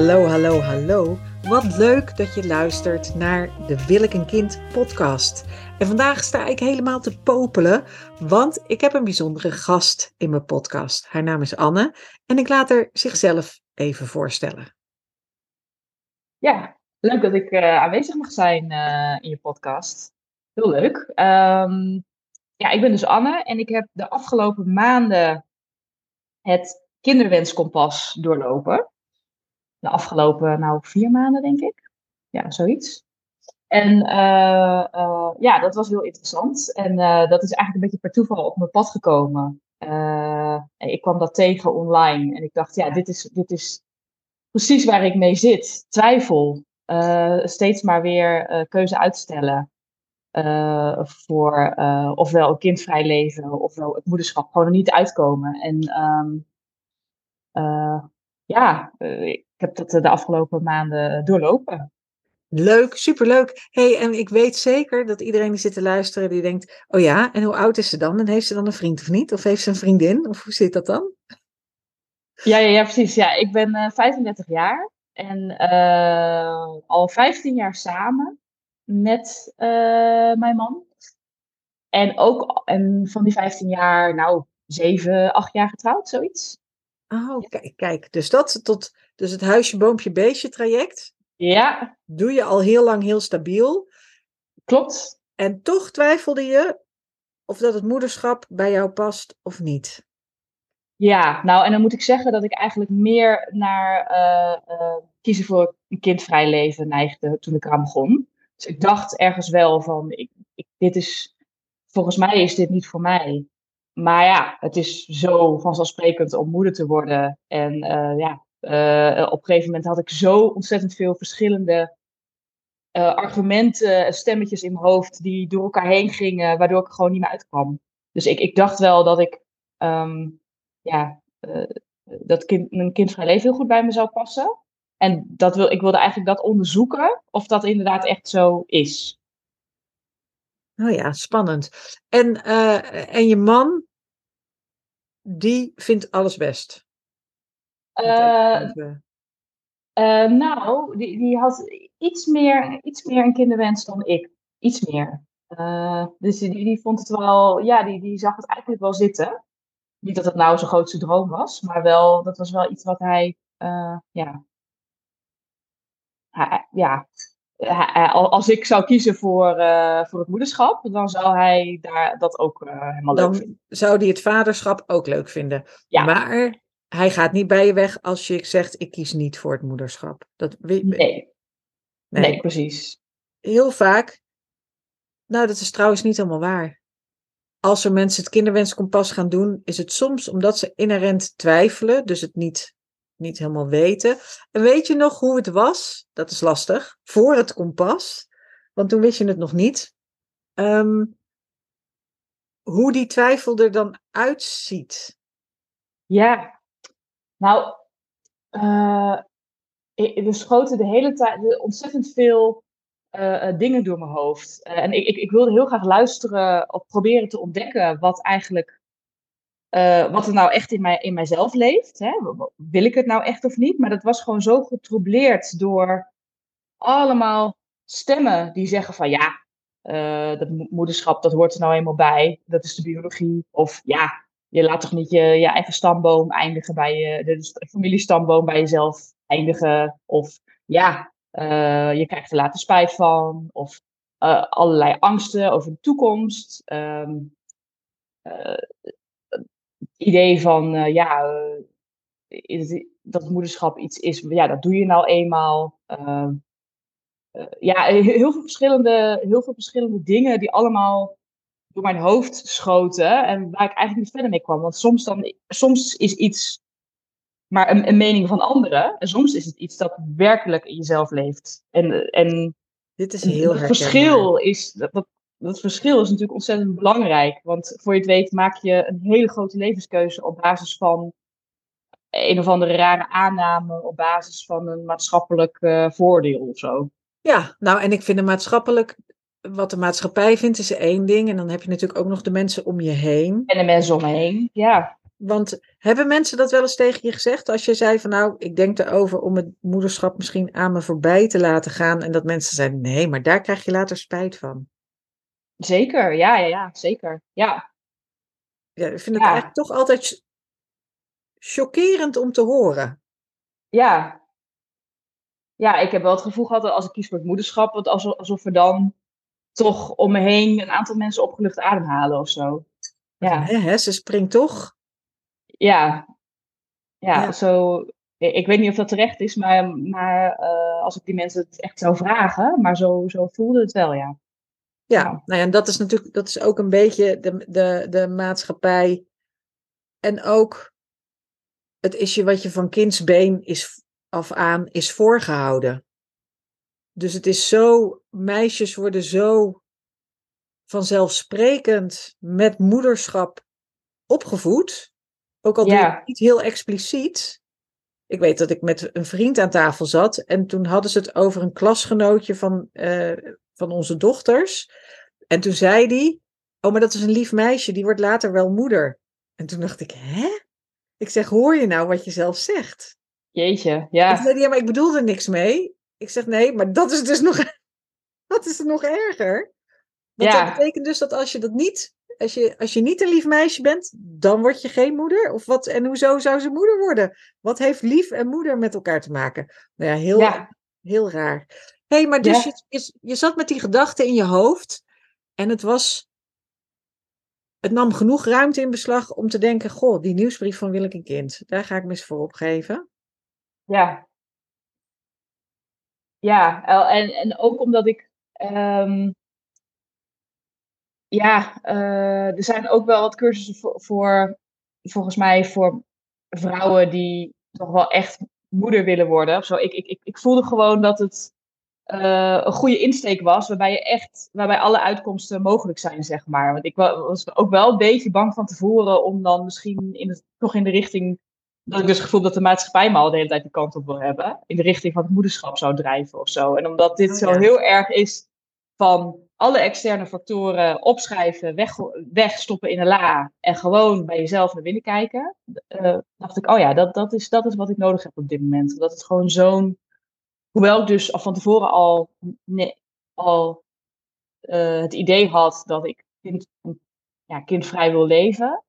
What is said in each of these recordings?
Hallo, hallo, hallo. Wat leuk dat je luistert naar de Wil ik een kind podcast. En vandaag sta ik helemaal te popelen, want ik heb een bijzondere gast in mijn podcast. Haar naam is Anne en ik laat haar zichzelf even voorstellen. Ja, leuk dat ik uh, aanwezig mag zijn uh, in je podcast. Heel leuk. Um, ja, ik ben dus Anne en ik heb de afgelopen maanden het kinderwenskompas doorlopen. De afgelopen, nou, vier maanden, denk ik. Ja, zoiets. En uh, uh, ja, dat was heel interessant. En uh, dat is eigenlijk een beetje per toeval op mijn pad gekomen. ik kwam dat tegen online en ik dacht, ja, dit is, dit is precies waar ik mee zit. Twijfel. steeds maar weer keuze uitstellen. voor ofwel een kindvrij leven, ofwel het moederschap gewoon er niet uitkomen. En um, ja, ik heb dat de afgelopen maanden doorlopen. Leuk, superleuk. hey, en ik weet zeker dat iedereen die zit te luisteren, die denkt, oh ja, en hoe oud is ze dan? En heeft ze dan een vriend of niet? Of heeft ze een vriendin? Of hoe zit dat dan? Ja, ja, ja precies. Ja, ik ben uh, 35 jaar en uh, al 15 jaar samen met uh, mijn man. En ook en van die 15 jaar, nou, 7, 8 jaar getrouwd, zoiets. Oh, kijk, kijk. Dus dat tot dus het huisje, boompje, beestje traject. Ja. Doe je al heel lang heel stabiel. Klopt. En toch twijfelde je of dat het moederschap bij jou past of niet. Ja, nou en dan moet ik zeggen dat ik eigenlijk meer naar uh, uh, kiezen voor een kindvrij leven neigde toen ik eraan begon. Dus ik dacht ergens wel van, ik, ik, dit is, volgens mij is dit niet voor mij. Maar ja, het is zo vanzelfsprekend om moeder te worden. En uh, ja, uh, op een gegeven moment had ik zo ontzettend veel verschillende uh, argumenten, stemmetjes in mijn hoofd die door elkaar heen gingen, waardoor ik er gewoon niet meer uitkwam. Dus ik, ik dacht wel dat ik um, ja, dat kind, mijn kindvrij leven heel goed bij me zou passen. En dat wil, ik wilde eigenlijk dat onderzoeken of dat inderdaad echt zo is. Oh ja, spannend. En, en je man, die vindt alles best? Uh, uh, nou, die, die had iets meer, iets meer een kinderwens dan ik. Iets meer. Uh, dus die, die vond het wel, ja, die, die zag het eigenlijk wel zitten. Niet dat het nou zijn grootste droom was, maar wel, dat was wel iets wat hij, ja, hij, ja, als ik zou kiezen voor, uh, voor het moederschap, dan zou hij daar dat ook uh, helemaal dan leuk vinden. Zou hij het vaderschap ook leuk vinden. Ja. Maar hij gaat niet bij je weg als je zegt: ik kies niet voor het moederschap. Dat, nee. nee. Nee, precies. Heel vaak. Nou, dat is trouwens niet helemaal waar. Als er mensen het kinderwenskompas gaan doen, is het soms omdat ze inherent twijfelen, dus het niet, niet helemaal weten. En weet je nog hoe het was? Dat is lastig. Voor het kompas, want toen wist je het nog niet. Um, hoe die twijfel er dan uitziet. Ja, nou, uh, er schoten de hele tijd ontzettend veel uh, dingen door mijn hoofd. En ik, ik, ik, wilde heel graag luisteren of proberen te ontdekken wat eigenlijk, wat er nou echt in, mij, in mijzelf leeft. Hè? Wil ik het nou echt of niet? Maar dat was gewoon zo getroubleerd door allemaal stemmen die zeggen van ja, dat moederschap, dat hoort er nou eenmaal bij. Dat is de biologie. Of ja, je laat toch niet je, eigen stamboom eindigen bij je, de familiestamboom bij jezelf eindigen. Of ja, uh, je krijgt er later spijt van. Of uh, allerlei angsten over de toekomst. Um, uh, idee van, ja, dat moederschap iets is, ja, dat doe je nou eenmaal. Ehm, ja, heel veel, verschillende, heel veel verschillende dingen die allemaal door mijn hoofd schoten en waar ik eigenlijk niet verder mee kwam. Want soms, dan, soms is iets maar een, een mening van anderen en soms is het iets dat werkelijk in jezelf leeft. En, en Dit is heel het verschil is, dat, dat, dat verschil is natuurlijk ontzettend belangrijk. Want voor je het weet maak je een hele grote levenskeuze op basis van een of andere rare aanname, op basis van een maatschappelijk uh, voordeel of zo. Ja, nou en ik vind een maatschappelijk wat de maatschappij vindt is één ding. En dan heb je natuurlijk ook nog de mensen om je heen. En de mensen om me heen, ja. Want hebben mensen dat wel eens tegen je gezegd? Als je zei van nou, ik denk erover om het moederschap misschien aan me voorbij te laten gaan. En dat mensen zeiden nee, maar daar krijg je later spijt van. Zeker, ja, ja, ja, zeker. Ja. Ja, ik vind het eigenlijk toch altijd chockerend om te horen. Ja. Ja, ik heb wel het gevoel gehad dat als ik kies voor het moederschap, dat alsof, alsof er dan toch om me heen een aantal mensen opgelucht ademhalen of zo. Ja. Hè, ze springt toch? Ja. Ja, zo. Ik weet niet of dat terecht is, maar, maar uh, als ik die mensen het echt zou vragen, maar zo, zo voelde het wel, ja. Ja, nou ja, en dat is natuurlijk, dat is ook een beetje de, de, de maatschappij. En ook het isje wat je van kindsbeen is af aan is voorgehouden. Dus het is zo, meisjes worden zo vanzelfsprekend met moederschap opgevoed. Ook al ja. niet heel expliciet. Ik weet dat ik met een vriend aan tafel zat en toen hadden ze het over een klasgenootje van, uh, van onze dochters. En toen zei hij, oh maar dat is een lief meisje, die wordt later wel moeder. En toen dacht ik, hè? Ik zeg, hoor je nou wat je zelf zegt? Jeetje, ja. En zei hij, ja, maar ik bedoel er niks mee. Ik zeg, nee, maar dat is dus nog, dat is nog erger. Want ja. dat betekent dus dat als je dat niet, als je, als je niet een lief meisje bent, dan word je geen moeder? Of wat, en hoezo zou ze moeder worden? Wat heeft lief en moeder met elkaar te maken? Nou ja, heel, heel raar. Hey, maar dus je, je, je zat met die gedachten in je hoofd. En het was. Het nam genoeg ruimte in beslag om te denken: Goh, die nieuwsbrief van Wil ik een kind, daar ga ik me eens voor opgeven. Ja. Ja, en, en ook omdat ik. Um, ja, uh, er zijn ook wel wat cursussen voor, voor, volgens mij, voor vrouwen die toch wel echt moeder willen worden. Of zo. Ik, ik, ik, ik voelde gewoon dat het uh, een goede insteek was, waarbij, je echt, waarbij alle uitkomsten mogelijk zijn, zeg maar. Want ik was ook wel een beetje bang van tevoren om dan misschien in het, toch in de richting, dat ik dus het gevoel dat de maatschappij me al de hele tijd die kant op wil hebben, in de richting van het moederschap zou drijven of zo. En omdat dit oh, zo heel erg is van alle externe factoren opschrijven, weg, wegstoppen in een la en gewoon bij jezelf naar binnen kijken, uh, dacht ik, oh ja, dat, dat, is, dat is wat ik nodig heb op dit moment. Dat het gewoon zo'n Hoewel ik dus van tevoren al, al uh, het idee had dat ik kind, ja, kindvrij wil leven,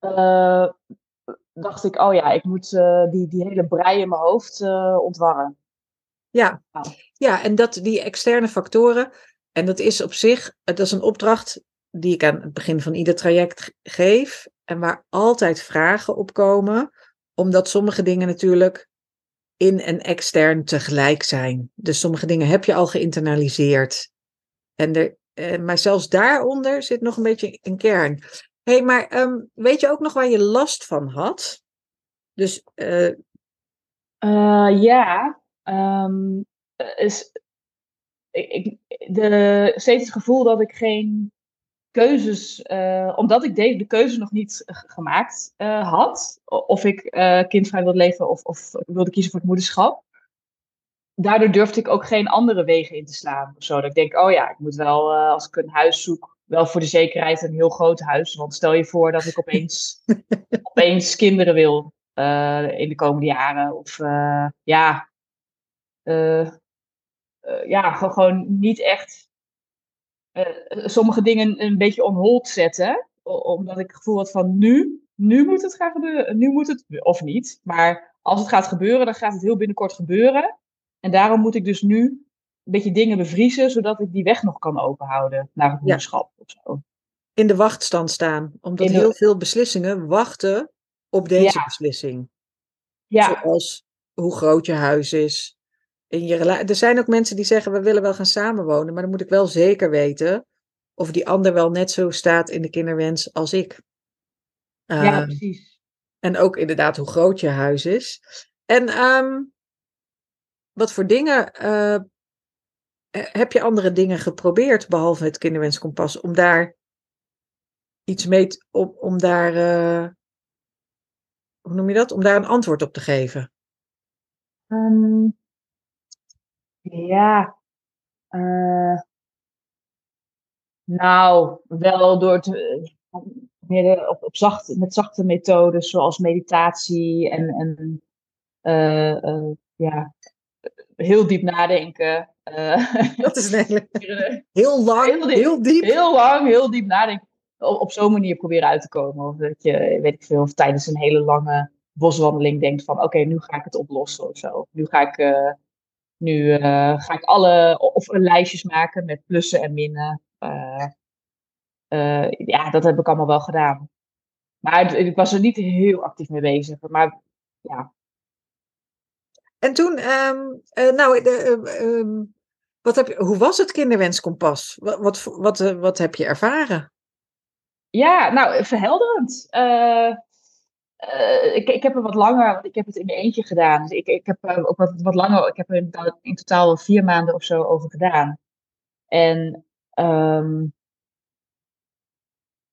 uh, dacht ik, oh ja, ik moet uh, die, die hele brei in mijn hoofd ontwarren. Ja. ja, en dat, die externe factoren, en dat is op zich, dat is een opdracht die ik aan het begin van ieder traject geef, en waar altijd vragen op komen, omdat sommige dingen natuurlijk in en extern tegelijk zijn. Dus sommige dingen heb je al geïnternaliseerd. En er, eh, maar zelfs daaronder zit nog een beetje een kern. Hey, maar ehm, weet je ook nog waar je last van had? Dus. Uh... Uh, ja. Um, is, ik, ik, de, steeds het gevoel dat ik geen keuzes, uh, omdat ik de, de keuze nog niet gemaakt uh, had, of ik uh, kindvrij wilde leven of, of wilde kiezen voor het moederschap. Daardoor durfde ik ook geen andere wegen in te slaan. Zo dat ik denk, oh ja, ik moet wel, als ik een huis zoek, wel voor de zekerheid een heel groot huis. Want stel je voor dat ik opeens, opeens kinderen wil in de komende jaren. Of ja, ja, gewoon niet echt sommige dingen een beetje on hold zetten. Omdat ik het gevoel had van nu, nu moet het gaan gebeuren. Nu moet het, of niet. Maar als het gaat gebeuren, dan gaat het heel binnenkort gebeuren. En daarom moet ik dus nu een beetje dingen bevriezen, zodat ik die weg nog kan openhouden naar het moederschap ja. of zo. In de wachtstand staan. Omdat heel veel beslissingen wachten op deze beslissing. Ja. Zoals hoe groot je huis is, in je relatie. Er zijn ook mensen die zeggen: we willen wel gaan samenwonen, maar dan moet ik wel zeker weten of die ander wel net zo staat in de kinderwens als ik. ja, ehm, precies. En ook inderdaad hoe groot je huis is. En ehm, wat voor dingen uh, heb je andere dingen geprobeerd behalve het kinderwenskompas om daar iets mee te, om, om daar uh, hoe noem je dat? Om daar een antwoord op te geven? Um, ja. Uh, nou, wel door te, meer op, op zacht, met zachte methodes zoals meditatie en, en ja, heel diep nadenken. dat is eigenlijk heel lang, heel diep, heel diep. Heel lang, heel diep nadenken. Op, op zo'n manier proberen uit te komen. Of dat je, weet ik veel, of tijdens een hele lange boswandeling denkt van oké, nu ga ik het oplossen of zo. Nu ga ik, nu, uh, ga ik alle of lijstjes maken met plussen en minnen. Uh, ja, dat heb ik allemaal wel gedaan. Maar ik was er niet heel actief mee bezig. Maar ja. En toen, um, nou, de, um, wat heb je, hoe was het kinderwenskompas? Wat, wat, wat, wat heb je ervaren? Ja, nou, verhelderend. Uh, uh, ik, ik heb er wat langer, want ik heb het in mijn eentje gedaan. Dus ik, ik heb er ook wat, wat langer, ik heb er in, totaal vier maanden of zo over gedaan. En um,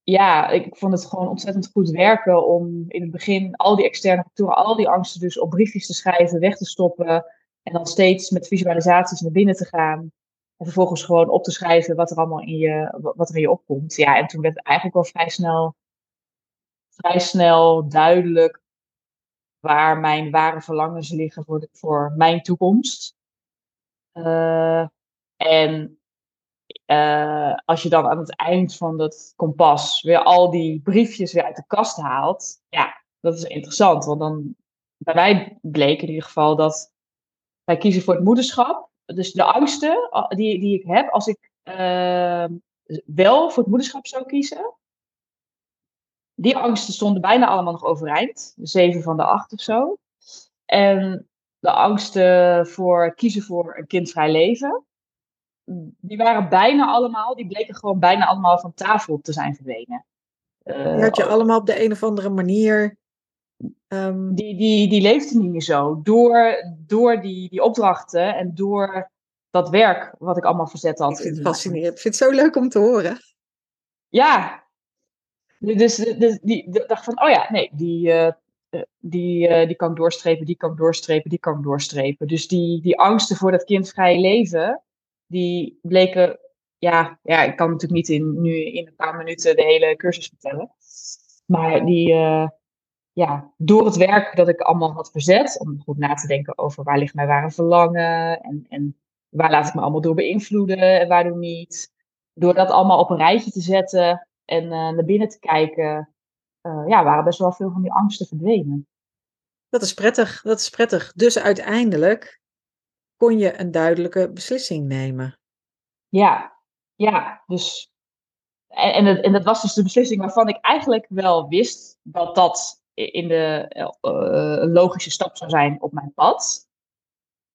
ja, ik vond het gewoon ontzettend goed werken om in het begin al die externe factoren, al die angsten dus op briefjes te schrijven, weg te stoppen. En dan steeds met visualisaties naar binnen te gaan. En vervolgens gewoon op te schrijven wat er allemaal in je, wat er in je opkomt. Ja, en toen werd eigenlijk al vrij snel vrij snel duidelijk waar mijn ware verlangens liggen voor, voor mijn toekomst. Uh, en uh, als je dan aan het eind van dat kompas weer al die briefjes weer uit de kast haalt, ja, dat is interessant. Want dan, bij mij bleek in ieder geval dat wij kiezen voor het moederschap. Dus de angsten die, die ik heb, als ik wel voor het moederschap zou kiezen, die angsten stonden bijna allemaal nog overeind. Zeven van de acht of zo. En de angsten voor kiezen voor een kindvrij leven. Die waren bijna allemaal, die bleken gewoon bijna allemaal van tafel te zijn verdwenen. Uh, die had je allemaal op de een of andere manier. Um... Die, die, die leefde niet meer zo. Door, door die, die opdrachten en door dat werk wat ik allemaal verzet had. Ik vind het fascinerend. Ik vind het zo leuk om te horen. Ja, dus, dus die, dacht van, oh ja, nee, die, uh, die, uh, die kan ik doorstrepen, die kan ik doorstrepen, die kan ik doorstrepen. Dus die, die angsten voor dat kindvrije leven, die bleken, ja, ja, ik kan natuurlijk niet in, nu in een paar minuten de hele cursus vertellen. Maar die, ja, door het werk dat ik allemaal had verzet, om goed na te denken over waar ligt mijn ware verlangen en, en waar laat ik me allemaal door beïnvloeden en waardoor niet. Door dat allemaal op een rijtje te zetten, en uh, naar binnen te kijken, uh, ja, waren best wel veel van die angsten verdwenen. Dat is prettig, dat is prettig. Dus uiteindelijk kon je een duidelijke beslissing nemen. Ja, ja, dus. En, en, het, en dat was dus de beslissing waarvan ik eigenlijk wel wist dat dat in de uh, logische stap zou zijn op mijn pad.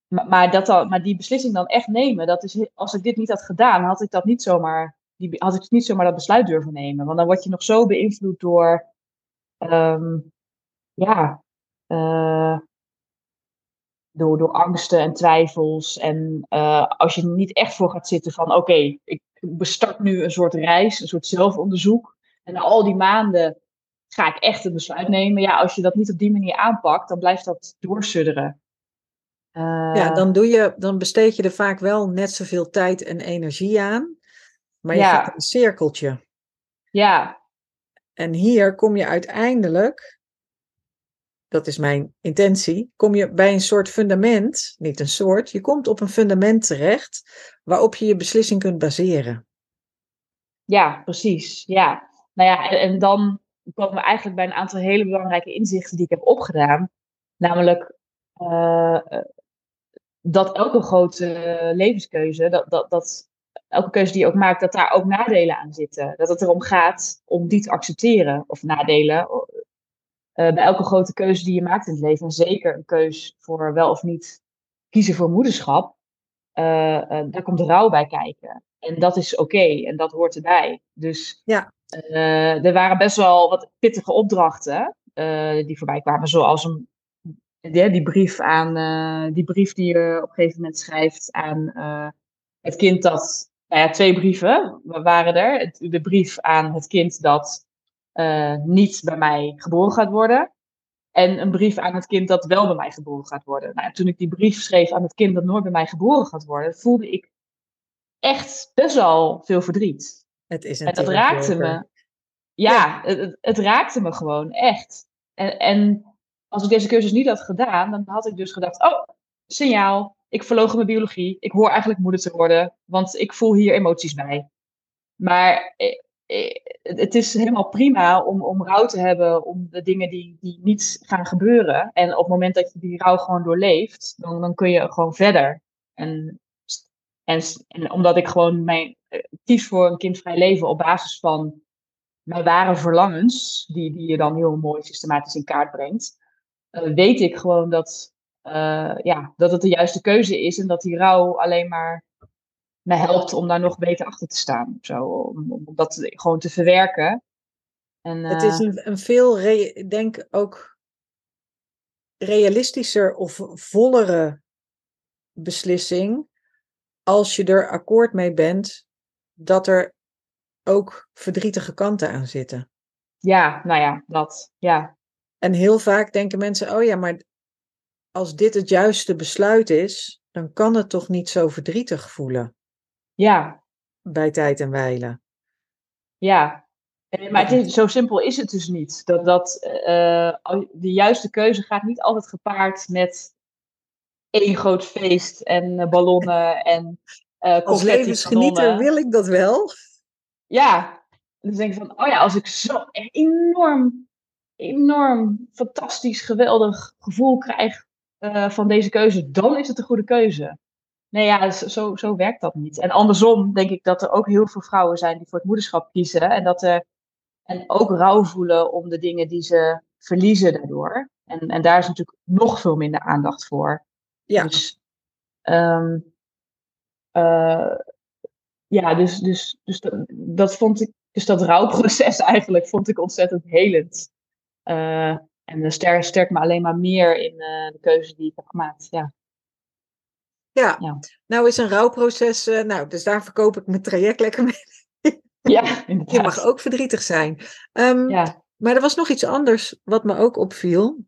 Maar, maar, dat maar die beslissing dan echt nemen, dat is, als ik dit niet had gedaan, had ik dat niet zomaar die had ik niet zomaar dat besluit durven nemen. Want dan word je nog zo beïnvloed door, um, ja, uh, door, door angsten en twijfels. En uh, als je er niet echt voor gaat zitten van, oké, okay, ik bestart nu een soort reis, een soort zelfonderzoek. En na al die maanden ga ik echt een besluit nemen. Ja, als je dat niet op die manier aanpakt, dan blijft dat doorsudderen. Uh, ja, dan, doe je, dan besteed je er vaak wel net zoveel tijd en energie aan. Maar je ja. gaat een cirkeltje. Ja. En hier kom je uiteindelijk, dat is mijn intentie, kom je bij een soort fundament, niet een soort, je komt op een fundament terecht waarop je je beslissing kunt baseren. Ja, precies. Ja. Nou ja, en, en dan komen we eigenlijk bij een aantal hele belangrijke inzichten die ik heb opgedaan. Namelijk uh, dat elke grote levenskeuze, dat, dat, dat elke keuze die je ook maakt, dat daar ook nadelen aan zitten. Dat het erom gaat om die te accepteren. Of nadelen. Uh, bij elke grote keuze die je maakt in het leven, en zeker een keuze voor wel of niet kiezen voor moederschap, uh, uh, daar komt rouw bij kijken. En dat is oké en dat hoort erbij. Dus ja. er waren best wel wat pittige opdrachten die voorbij kwamen, zoals een, die, die brief aan die brief die je op een gegeven moment schrijft aan het kind dat nou ja, twee brieven waren er. De brief aan het kind dat uh, niet bij mij geboren gaat worden. En een brief aan het kind dat wel bij mij geboren gaat worden. Nou, toen ik die brief schreef aan het kind dat nooit bij mij geboren gaat worden, voelde ik echt best wel veel verdriet. Het is en dat raakte me. ja, Het, het, raakte me gewoon echt. En, en als ik deze cursus niet had gedaan, dan had ik dus gedacht: oh, signaal, ik verloog mijn biologie. Ik hoor eigenlijk moeder te worden, want ik voel hier emoties bij. Maar eh, eh, het is helemaal prima om, om rouw te hebben om de dingen die, die niet gaan gebeuren. En op het moment dat je die rouw gewoon doorleeft, dan, dan kun je gewoon verder. En, en, en omdat ik gewoon mijn, eh, kies voor een kindvrij leven op basis van mijn ware verlangens, die, die je dan heel mooi systematisch in kaart brengt, weet ik gewoon dat, ja, dat het de juiste keuze is en dat die rouw alleen maar me helpt om daar nog beter achter te staan. Zo, om, om dat gewoon te verwerken. En, het is eh, een, een veel, denk ook realistischer of vollere beslissing als je er akkoord mee bent dat er ook verdrietige kanten aan zitten. Ja, nou ja, dat, ja. En heel vaak denken mensen, oh ja, maar als dit het juiste besluit is, dan kan het toch niet zo verdrietig voelen. Ja. Bij tijd en wijlen. Ja, eh, maar het is, zo simpel is het dus niet. Dat, dat uh, de juiste keuze gaat niet altijd gepaard met één groot feest en ballonnen en uh, Als levensgenieter wil ik dat wel. Ja, dan denk ik van, oh ja, als ik zo enorm, enorm fantastisch, geweldig gevoel krijg uh, van deze keuze, dan is het een goede keuze. Nee, ja, zo, zo werkt dat niet. En andersom denk ik dat er ook heel veel vrouwen zijn die voor het moederschap kiezen. En, dat er, en ook rouw voelen om de dingen die ze verliezen daardoor. En, en daar is natuurlijk nog veel minder aandacht voor. Ja. Dus, um, uh, ja, dus, dus, dus dat, dat, vond ik, dus dat rouwproces eigenlijk vond ik ontzettend helend. Uh, en sterk, sterk me alleen maar meer in uh, de keuze die ik heb gemaakt. Ja. Ja. nou is een rouwproces, uh, nou, dus daar verkoop ik mijn traject lekker mee. ja, inderdaad. Je mag ook verdrietig zijn. Um, ja. Maar er was nog iets anders wat me ook opviel.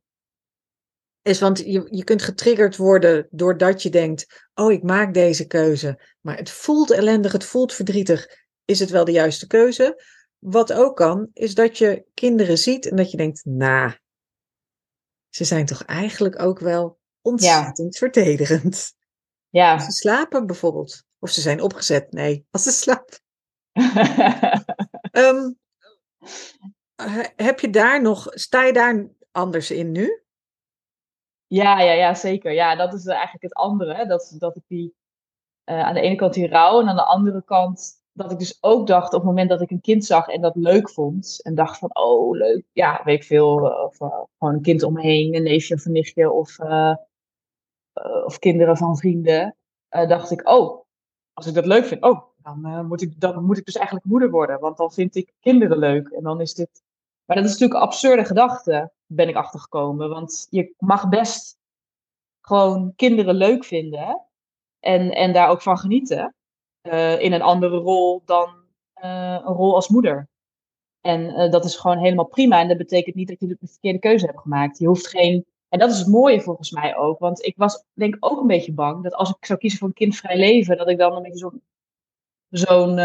Is want je, je kunt getriggerd worden doordat je denkt: Oh, ik maak deze keuze. Maar het voelt ellendig, het voelt verdrietig. Is het wel de juiste keuze? Wat ook kan, is dat je kinderen ziet en dat je denkt: Nou, ze zijn toch eigenlijk ook wel ontzettend ja. vertederend. Ja. Als ze slapen bijvoorbeeld. Of ze zijn opgezet. Nee, als ze slapen. um, heb je daar nog, sta je daar anders in nu? Ja, ja, ja, zeker. Ja, dat is eigenlijk het andere. Dat, dat ik die, uh, aan de ene kant die rouw en aan de andere kant dat ik dus ook dacht op het moment dat ik een kind zag en dat leuk vond. En dacht van, oh leuk, ja, weet ik veel. Eh, of uh, gewoon een kind omheen, een neefje of een nichtje. Of eh, of kinderen van vrienden, dacht ik, oh, als ik dat leuk vind, oh, dan, moet ik, dan moet ik dus eigenlijk moeder worden, want dan vind ik kinderen leuk. En dan is dit. Maar dat is natuurlijk een absurde gedachte, ben ik achtergekomen. Want je mag best gewoon kinderen leuk vinden en, en daar ook van genieten. In een andere rol dan een rol als moeder. En dat is gewoon helemaal prima. En dat betekent niet dat je de verkeerde keuze hebt gemaakt. Je hoeft geen en dat is het mooie volgens mij ook. Want ik was denk ik ook een beetje bang dat als ik zou kiezen voor een kindvrij leven, dat ik dan een beetje zo'n zo'n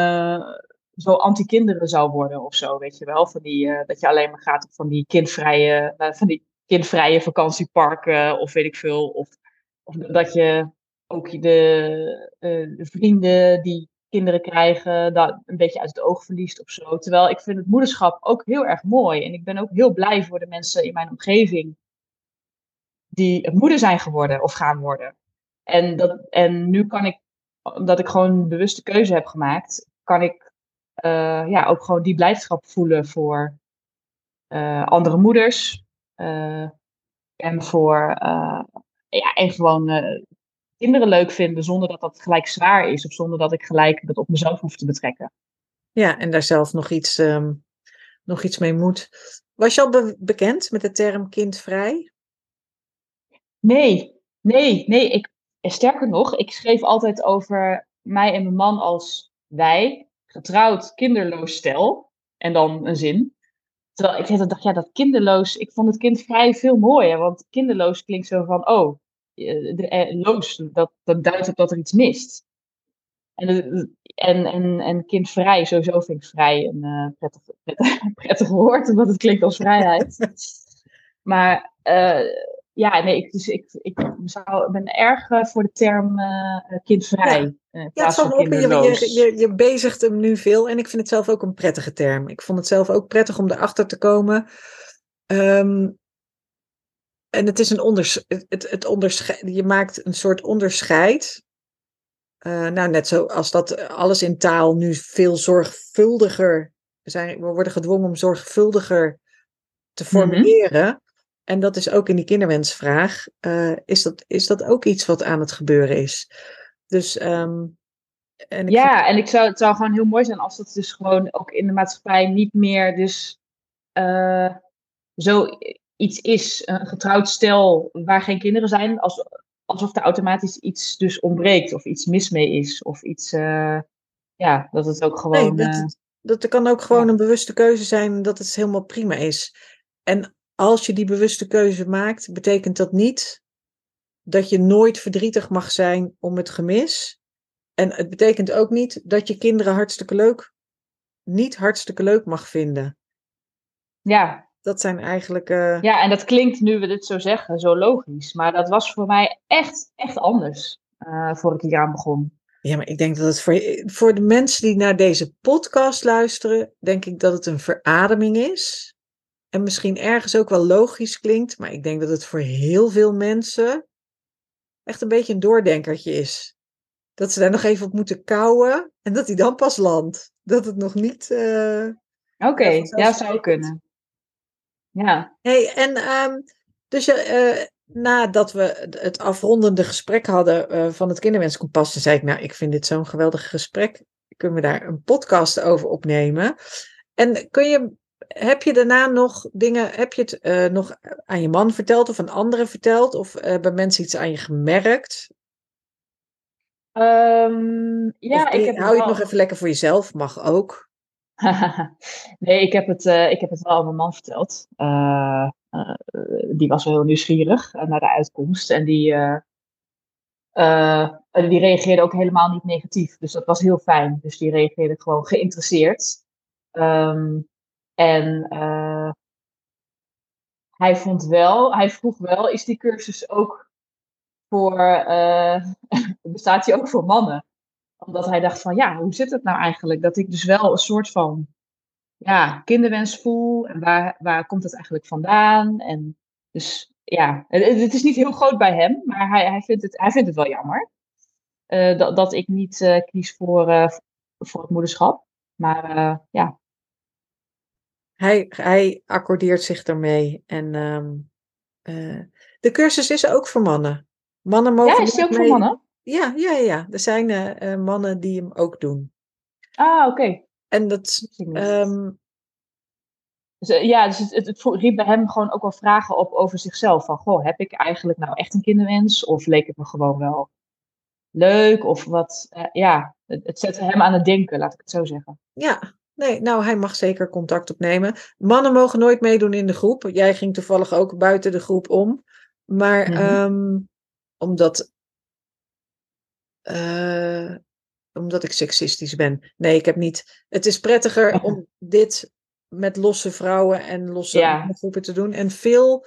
zo anti-kinderen zou worden of zo, weet je wel. Van die, dat je alleen maar gaat van die kindvrije, van die kindvrije vakantieparken of weet ik veel. Of, of dat je ook de, de vrienden die kinderen krijgen, dat een beetje uit het oog verliest of zo. Terwijl ik vind het moederschap ook heel erg mooi. En ik ben ook heel blij voor de mensen in mijn omgeving die moeder zijn geworden of gaan worden. En, dat, en nu kan ik, omdat ik gewoon een bewuste keuze heb gemaakt, kan ik uh, ja, ook gewoon die blijdschap voelen voor uh, andere moeders. En voor ja, en gewoon kinderen leuk vinden zonder dat dat gelijk zwaar is. Of zonder dat ik gelijk dat op mezelf hoef te betrekken. Ja, en daar zelf nog iets, um, nog iets mee moet. Was je al be bekend met de term kindvrij? Nee, nee, nee. Ik, sterker nog, ik schreef altijd over mij en mijn man als wij, getrouwd, kinderloos stel. En dan een zin. Terwijl ik dacht, ja, dat kinderloos, ik vond het kind vrij veel mooier. Want kinderloos klinkt zo van, oh, loos, dat, dat duidt op dat er iets mist. En, en, en, en kindvrij, sowieso vind ik vrij een uh, prettig, prettig, prettig woord, omdat het klinkt als vrijheid. maar uh, ja, nee, ik, dus ik, ik zou, ben erg uh, voor de term kindvrij. Ja, ja het op, je, je, je, je bezigt hem nu veel en ik vind het zelf ook een prettige term. Ik vond het zelf ook prettig om erachter te komen. Um, en het is een onders, het, het onderscheid, je maakt een soort onderscheid. Uh, nou, net zoals dat alles in taal nu veel zorgvuldiger zijn. We worden gedwongen om zorgvuldiger te mhm. formuleren. En dat is ook in die kinderwensvraag. Uh, is, dat, is dat ook iets wat aan het gebeuren is? Dus. Um, en ik ja, en ik zou, het zou gewoon heel mooi zijn als dat dus gewoon ook in de maatschappij niet meer dus uh, zo iets is, een getrouwd stel waar geen kinderen zijn, als, alsof er automatisch iets dus ontbreekt of iets mis mee is. Of iets, uh, ja, dat het ook gewoon... Nee, dat, dat er kan ook gewoon een bewuste keuze zijn dat het helemaal prima is. En als je die bewuste keuze maakt, betekent dat niet dat je nooit verdrietig mag zijn om het gemis. En het betekent ook niet dat je kinderen hartstikke leuk, niet hartstikke leuk mag vinden. Ja, dat zijn eigenlijk. Uh... Ja, en dat klinkt nu we dit zo zeggen, zo logisch. Maar dat was voor mij echt, echt anders uh, voor ik hier aan begon. Ja, maar ik denk dat het voor, voor de mensen die naar deze podcast luisteren, denk ik dat het een verademing is. En misschien ergens ook wel logisch klinkt, maar ik denk dat het voor heel veel mensen echt een beetje een doordenkertje is. Dat ze daar nog even op moeten kouwen en dat hij dan pas landt. Dat het nog niet. Uh, Oké, ja, zou kunnen. Ja. Hey, en um, dus uh, nadat we het afrondende gesprek hadden uh, van het Kinderwenskompas, zei ik, nou, ik vind dit zo'n geweldig gesprek. Kunnen we daar een podcast over opnemen? En kun je, heb je daarna nog dingen, heb je het uh, nog aan je man verteld of aan anderen verteld? Of bij mensen iets aan je gemerkt? Um, ja, of, ik heb hou je het nog even lekker voor jezelf? Mag ook. nee, ik heb, het, uh, ik heb het wel aan mijn man verteld. Uh, uh, die was wel heel nieuwsgierig naar de uitkomst. En die, die reageerde ook helemaal niet negatief. Dus dat was heel fijn. Dus die reageerde gewoon geïnteresseerd. Um, en hij vond wel, hij vroeg wel, is die cursus ook voor, bestaat die ook voor mannen? Omdat hij dacht van, ja, hoe zit het nou eigenlijk? Dat ik dus wel een soort van ja, kinderwens voel. En waar, waar komt het eigenlijk vandaan? En dus ja, het, het is niet heel groot bij hem, maar hij, hij, vindt, het, hij vindt het wel jammer. Uh, dat, dat ik niet uh, kies voor, uh, voor het moederschap. Maar ja. Hij, hij accordeert zich ermee. En um, de cursus is ook voor mannen. Mannen mogen. Ja, is die ook voor mannen? Ja, ja, ja. Er zijn uh, mannen die hem ook doen. Ah, oké. En dat. Um... ja, dus het, het, riep bij hem gewoon ook wel vragen op over zichzelf. Van, goh, heb ik eigenlijk nou echt een kinderwens? Of leek het me gewoon wel leuk? Of wat, uh, ja, het, het zette hem aan het denken, laat ik het zo zeggen. Ja, nee, nou, hij mag zeker contact opnemen. Mannen mogen nooit meedoen in de groep. Jij ging toevallig ook buiten de groep om. Maar mm -hmm. um, omdat uh, omdat ik seksistisch ben. Nee, ik heb niet. Het is prettiger om dit met losse vrouwen en losse ja. groepen te doen. En veel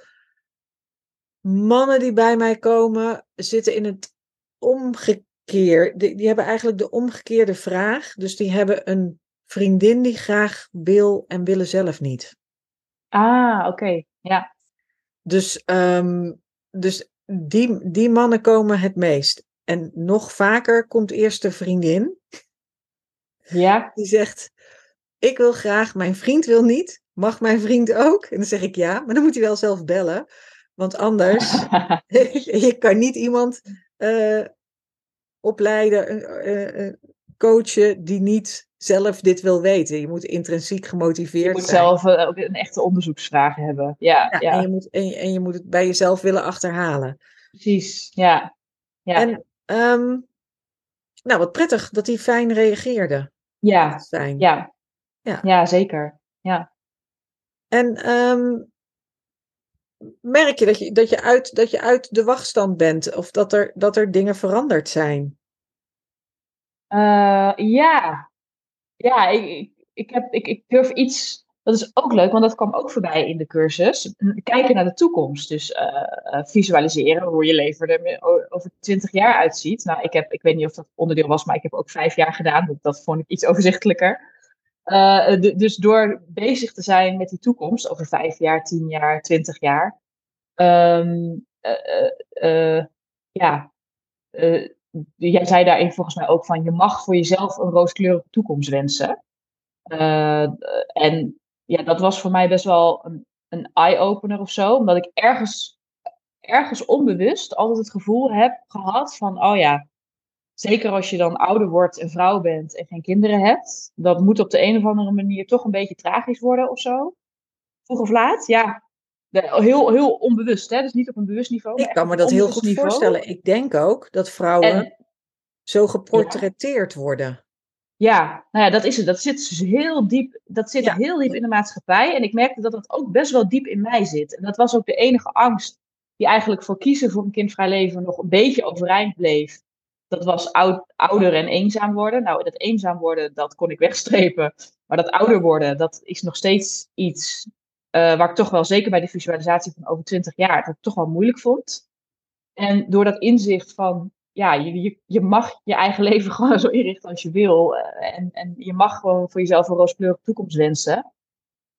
mannen die bij mij komen, zitten in het omgekeerd. Die, die hebben eigenlijk de omgekeerde vraag. Dus die hebben een vriendin die graag wil en willen zelf niet. Ah, oké. Okay. Ja. Dus, um, dus die, die mannen komen het meest. En nog vaker komt eerst de vriendin. Ja. Die zegt: Ik wil graag, mijn vriend wil niet. Mag mijn vriend ook? En dan zeg ik ja, maar dan moet hij wel zelf bellen. Want anders, je kan niet iemand uh, opleiden, uh, uh, coachen die niet zelf dit wil weten. Je moet intrinsiek gemotiveerd zijn. Je moet zelf ook een echte onderzoeksvraag hebben. Ja, ja, ja. En, je moet, en, je, en je moet het bij jezelf willen achterhalen. Precies, ja. ja. En Um, nou, wat prettig dat hij fijn reageerde. Ja, fijn. Ja. Ja. ja, zeker. Ja. En um, merk je dat je, dat, je uit, dat je uit de wachtstand bent of dat er, dat er dingen veranderd zijn? Uh, ja, ja ik, ik, ik, heb, ik, ik durf iets. Dat is ook leuk, want dat kwam ook voorbij in de cursus. Kijken naar de toekomst. Dus uh, visualiseren hoe je leven er over 20 jaar uitziet. Nou, ik, heb, ik weet niet of dat onderdeel was, maar ik heb ook vijf jaar gedaan. Dat, dat vond ik iets overzichtelijker. Uh, dus door bezig te zijn met die toekomst over vijf jaar, tien jaar, twintig jaar. Um, ja, jij zei daarin volgens mij ook van je mag voor jezelf een rooskleurige toekomst wensen. En ja, dat was voor mij best wel een, een eye-opener of zo, omdat ik ergens, ergens onbewust altijd het gevoel heb gehad van, oh ja, zeker als je dan ouder wordt en vrouw bent en geen kinderen hebt, dat moet op de een of andere manier toch een beetje tragisch worden of zo. Vroeg of laat, ja. Heel, heel onbewust, hè? dus niet op een bewust niveau. Ik kan me dat heel goed voorstellen. Ik denk ook dat vrouwen zo geportretteerd worden. Ja, nou ja, dat is het. Dat zit dus heel diep, dat zit heel diep in de maatschappij. En ik merkte dat dat ook best wel diep in mij zit. En dat was ook de enige angst die eigenlijk voor kiezen voor een kindvrij leven nog een beetje overeind bleef. Dat was oud, ouder en eenzaam worden. Nou, dat eenzaam worden, dat kon ik wegstrepen. Maar dat ouder worden, dat is nog steeds iets uh, waar ik toch wel, zeker bij de visualisatie van over 20 jaar, dat ik toch wel moeilijk vond. En door dat inzicht van, ja, je, je, mag je eigen leven gewoon zo inrichten als je wil. Uh, en, en je mag gewoon voor jezelf een rooskleurige toekomst wensen.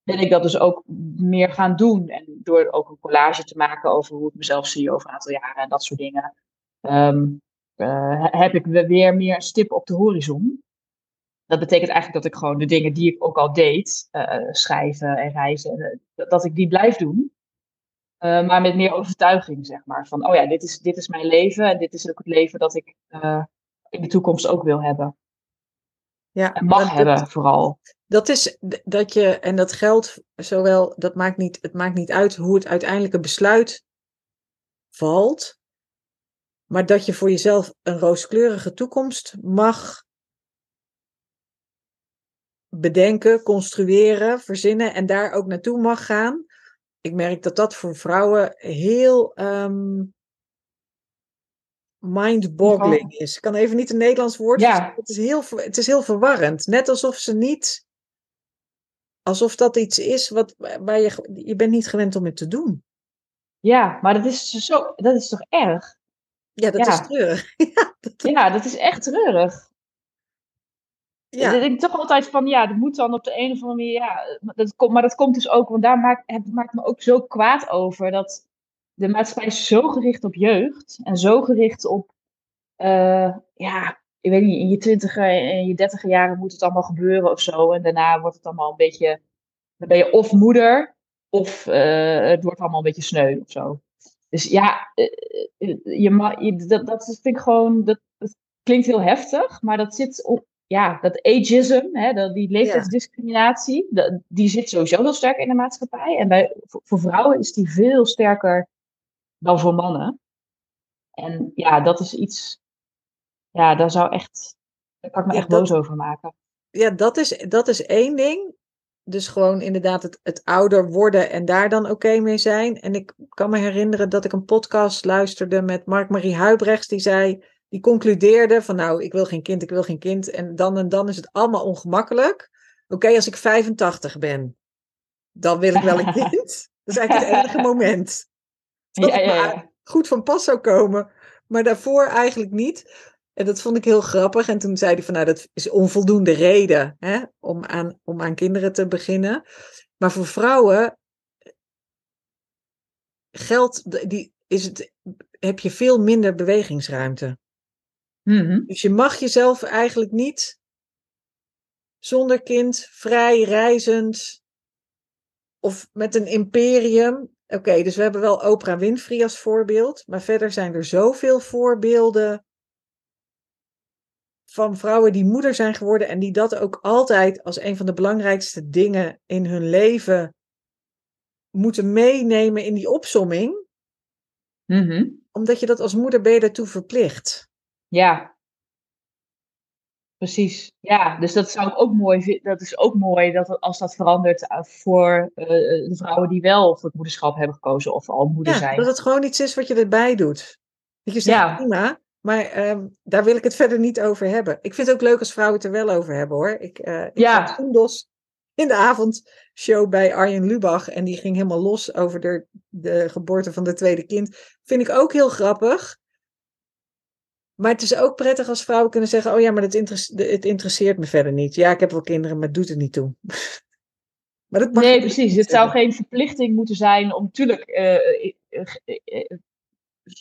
Ben ik dat dus ook meer gaan doen. En door ook een collage te maken over hoe ik mezelf zie over een aantal jaren en dat soort dingen. Um, uh, heb ik weer meer een stip op de horizon. Dat betekent eigenlijk dat ik gewoon de dingen die ik ook al deed, uh, schrijven en reizen, dat ik die blijf doen. Uh, maar met meer overtuiging, zeg maar. Van, oh ja, dit is, dit is mijn leven en dit is ook het leven dat ik uh, in de toekomst ook wil hebben. Ja, en mag dat, hebben, vooral. Dat is dat je, en dat geldt zowel, dat maakt niet, het maakt niet uit hoe het uiteindelijke besluit valt, maar dat je voor jezelf een rooskleurige toekomst mag bedenken, construeren, verzinnen en daar ook naartoe mag gaan. Ik merk dat dat voor vrouwen heel um, mind-boggling is. Ik kan even niet een Nederlands woord. Ja. Het, is heel, het is heel verwarrend. Net alsof ze niet. Alsof dat iets is wat, waar je. Je bent niet gewend om het te doen. Ja, maar dat is, zo, dat is toch erg? Ja, dat is treurig. ja, dat... ja, dat is echt treurig. Ja. Ik denk toch altijd van, ja, dat moet dan op de een of andere manier, ja, dat komt, maar dat komt dus ook, want daar maakt het maakt me ook zo kwaad over, dat de maatschappij is zo gericht op jeugd en zo gericht op, uh, ja, ik weet niet, in je twintiger en je dertiger jaren moet het allemaal gebeuren of zo, en daarna wordt het allemaal een beetje, dan ben je of moeder, of uh, het wordt allemaal een beetje sneu of zo. Dus ja, uh, je, je, dat, dat vind ik gewoon, dat, dat klinkt heel heftig, maar dat zit ja, dat ageism, hè, dat, die leeftijdsdiscriminatie, die zit sowieso heel sterk in de maatschappij. En bij, voor, vrouwen is die veel sterker dan voor mannen. En ja, dat is iets, ja, daar zou echt, daar kan ik me echt boos over maken. Ja, dat is, dat is één ding. Dus gewoon inderdaad het, het ouder worden en daar dan oké mee zijn. En ik kan me herinneren dat ik een podcast luisterde met Mark-Marie Huibrechts. Die zei, die concludeerde van nou, ik wil geen kind, ik wil geen kind. En dan en dan is het allemaal ongemakkelijk. Oké, als ik 85 ben, dan wil ik wel een kind. Dat is eigenlijk het enige moment. Dat ja, ja, ja. goed van pas zou komen. Maar daarvoor eigenlijk niet. En dat vond ik heel grappig. En toen zei hij van nou, dat is onvoldoende reden hè, om, aan, om aan kinderen te beginnen. Maar voor vrouwen geldt, die, is het, heb je veel minder bewegingsruimte. Mhm. Dus je mag jezelf eigenlijk niet zonder kind, vrij, reizend of met een imperium. Oké, dus we hebben wel Oprah Winfrey als voorbeeld, maar verder zijn er zoveel voorbeelden van vrouwen die moeder zijn geworden en die dat ook altijd als een van de belangrijkste dingen in hun leven moeten meenemen in die opsomming. Mhm. Omdat je dat als moeder ben je daartoe verplicht. Ja. Precies. Ja, dus dat zou ik ook mooi vinden. Dat is ook mooi dat als dat verandert eh, voor uh, de vrouwen die wel voor het moederschap hebben gekozen of al moeder ja, zijn. Dat het gewoon iets is wat je erbij doet. Dat je zegt, ja. prima, Maar ehm, daar wil ik het verder niet over hebben. Ik vind het ook leuk als vrouwen het er wel over hebben hoor. Ik, uh, ik Ja. in de avondshow bij Arjen Lubach. En die ging helemaal los over de, de geboorte van de tweede kind. Vind ik ook heel grappig. Maar het is ook prettig als vrouwen kunnen zeggen: Oh ja, maar het, interesse- de- het interesseert me verder niet. Ja, ik heb wel kinderen, maar het doet er niet toe. maar dat mag Nee, precies. Het zou geen verplichting moeten zijn om natuurlijk eh, eh, eh,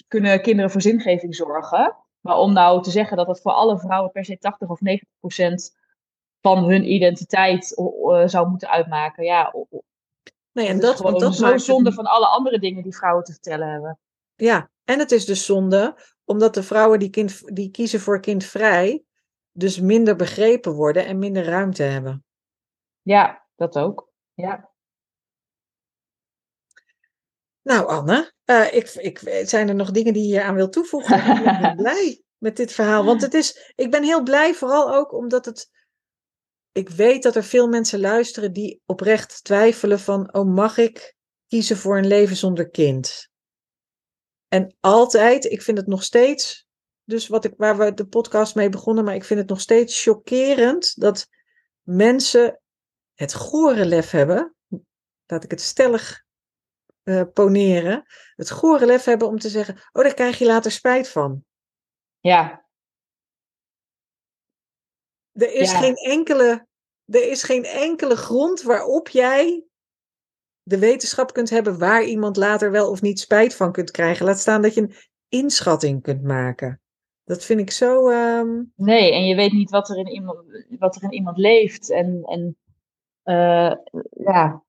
kunnen kinderen voor zingeving zorgen. Maar om nou te zeggen dat het voor alle vrouwen per se 80 of 90 procent van hun identiteit zou moeten uitmaken. Ja, Nee, en het dat, is gewoon dat zo het zonde van alle andere dingen die vrouwen te vertellen hebben. Ja, en het is dus zonde, omdat de vrouwen die, kind, die kiezen voor kindvrij, dus minder begrepen worden en minder ruimte hebben. Ja, dat ook. Ja. Nou, Anne, eh, ik, ik, zijn er nog dingen die je aan wil toevoegen? Ik ben blij met dit verhaal. Want het is, ik ben heel blij, vooral ook omdat het. Ik weet dat er veel mensen luisteren die oprecht twijfelen van, oh, mag ik kiezen voor een leven zonder kind? En altijd, ik vind het nog steeds, dus wat ik, waar we de podcast mee begonnen, maar ik vind het nog steeds chockerend dat mensen het gore lef hebben, laat ik het stellig eh, poneren, het gore lef hebben om te zeggen, oh, daar krijg je later spijt van. Ja, Er is, Ja. geen, enkele, er is geen enkele grond waarop jij de wetenschap kunt hebben waar iemand later wel of niet spijt van kunt krijgen. Laat staan dat je een inschatting kunt maken. Dat vind ik zo. ehm, nee, en je weet niet wat er in iemand, wat er in iemand leeft. En, en eh, ja,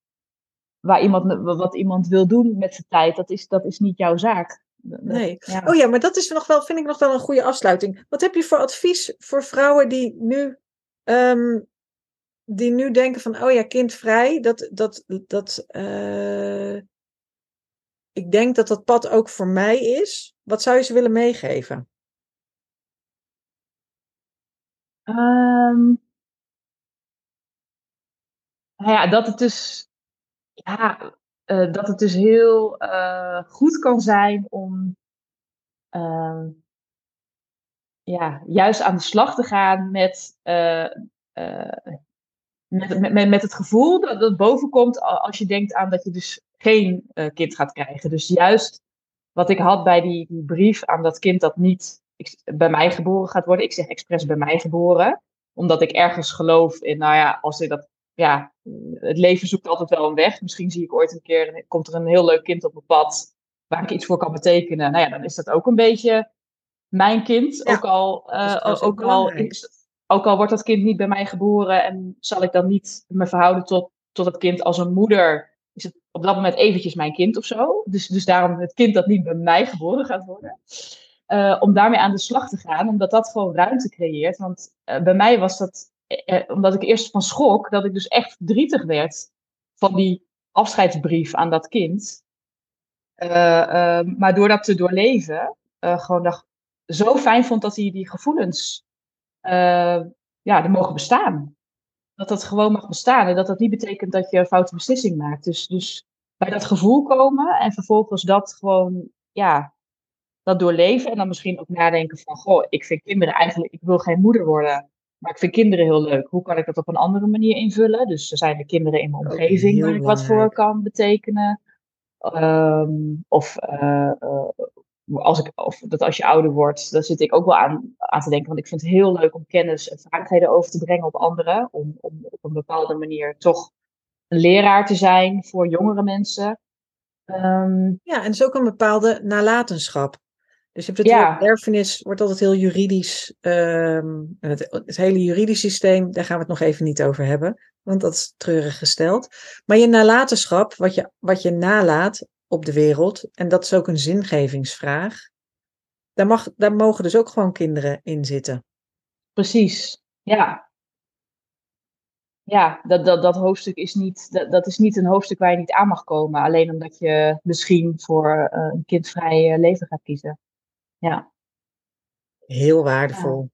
waar iemand, wat iemand wil doen met zijn tijd, dat is, dat is niet jouw zaak. Nee. Ja. Oh ja, maar dat is nog wel, vind ik nog wel een goede afsluiting. Wat heb je voor advies voor vrouwen die nu, ehm, die nu denken van, oh ja, kindvrij, dat, dat, dat, eh, ik denk dat dat pad ook voor mij is. Wat zou je ze willen meegeven? Ehm, nou ja, dat het dus, ja, eh, dat het dus heel eh, goed kan zijn om ehm, ja, juist aan de slag te gaan met, met, met, met, het gevoel dat dat bovenkomt als je denkt aan dat je dus geen eh, kind gaat krijgen. Dus juist wat ik had bij die, die brief aan dat kind dat niet ik- bij mij geboren gaat worden. Ik zeg expres bij mij geboren. Omdat ik ergens geloof in, nou ja, als ik dat, ja, het leven zoekt altijd wel een weg. Misschien zie ik ooit een keer, komt er een heel leuk kind op mijn pad waar ik iets voor kan betekenen. Nou ja, dan is dat ook een beetje mijn kind. Ja, ook al, trouwens ook al, is- ook al wordt dat kind niet bij mij geboren en zal ik dan niet me verhouden tot, tot het kind als een moeder, is het op dat moment eventjes mijn kind of zo. Dus, dus daarom het kind dat niet bij mij geboren gaat worden. Eh, om daarmee aan de slag te gaan, omdat dat gewoon ruimte creëert. Want eh, bij mij was dat, eh, omdat ik eerst van schrok, dat ik dus echt verdrietig werd van die afscheidsbrief aan dat kind. Maar door dat te doorleven, gewoon dacht, zo fijn vond dat hij die gevoelens eh, ja, er mogen bestaan. Dat dat gewoon mag bestaan en dat dat niet betekent dat je een foute beslissing maakt. Dus, dus bij dat gevoel komen en vervolgens dat gewoon, ja, dat doorleven en dan misschien ook nadenken van, goh, ik vind kinderen eigenlijk, ik wil geen moeder worden, maar ik vind kinderen heel leuk. Hoe kan ik dat op een andere manier invullen? Dus er zijn er kinderen in mijn Ook omgeving waar ik wat voor kan betekenen. Ehm, of eh, eh, als ik, of dat als je ouder wordt, daar zit ik ook wel aan, aan te denken. Want ik vind het heel leuk om kennis en vaardigheden over te brengen op anderen. Om, om op een bepaalde manier toch een leraar te zijn voor jongere mensen. Ehm, Ja, en het is ook een bepaalde nalatenschap. Dus je hebt het Ja. erfenis, wordt altijd heel juridisch. ehm, en het, het hele juridisch systeem, daar gaan we het nog even niet over hebben. Want dat is treurig gesteld. Maar je nalatenschap, wat je, wat je nalaat op de wereld, en dat is ook een zingevingsvraag. Daar, mag, daar mogen dus ook gewoon kinderen in zitten. precies, ja. Ja, dat, dat, dat hoofdstuk is niet, dat, dat is niet een hoofdstuk waar je niet aan mag komen. Alleen omdat je misschien voor eh, een kindvrij eh, leven gaat kiezen. Ja, Heel waardevol.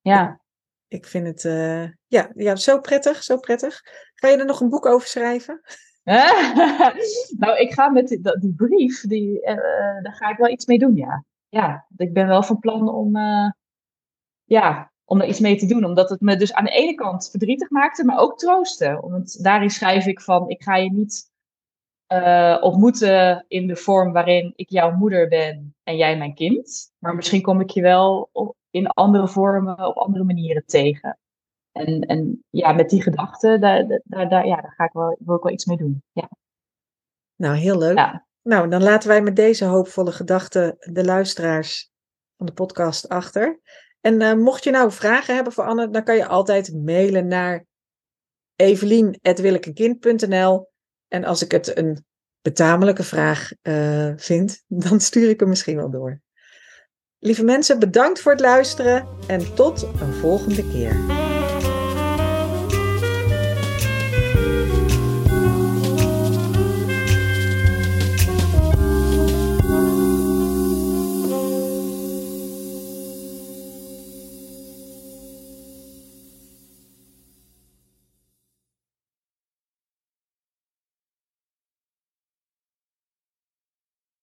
ja. Ik vind het eh, ja, ja, zo prettig, zo prettig. Ga je er nog een boek over schrijven? nou, ik ga met die, die brief, die, daar ga ik wel iets mee doen, ja. Ja, ik ben wel van plan om, uh, ja, om er iets mee te doen. Omdat het me dus aan de ene kant verdrietig maakte, maar ook troostte. Want daarin schrijf ik van, ik ga je niet uh, ontmoeten in de vorm waarin ik jouw moeder ben en jij mijn kind. Maar misschien kom ik je wel op, in andere vormen, op andere manieren tegen. En, en ja, met die gedachten, daar, daar, daar, ja, daar ga ik wel, wil ik wel iets mee doen. Ja. Nou, heel leuk. Ja. Nou, dan laten wij met deze hoopvolle gedachten de luisteraars van de podcast achter. En uh, mocht je nou vragen hebben voor Anne, dan kan je altijd mailen naar evelien.willekenkind.nl En als ik het een betamelijke vraag uh, vind, dan stuur ik hem misschien wel door. Lieve mensen, bedankt voor het luisteren en tot een volgende keer.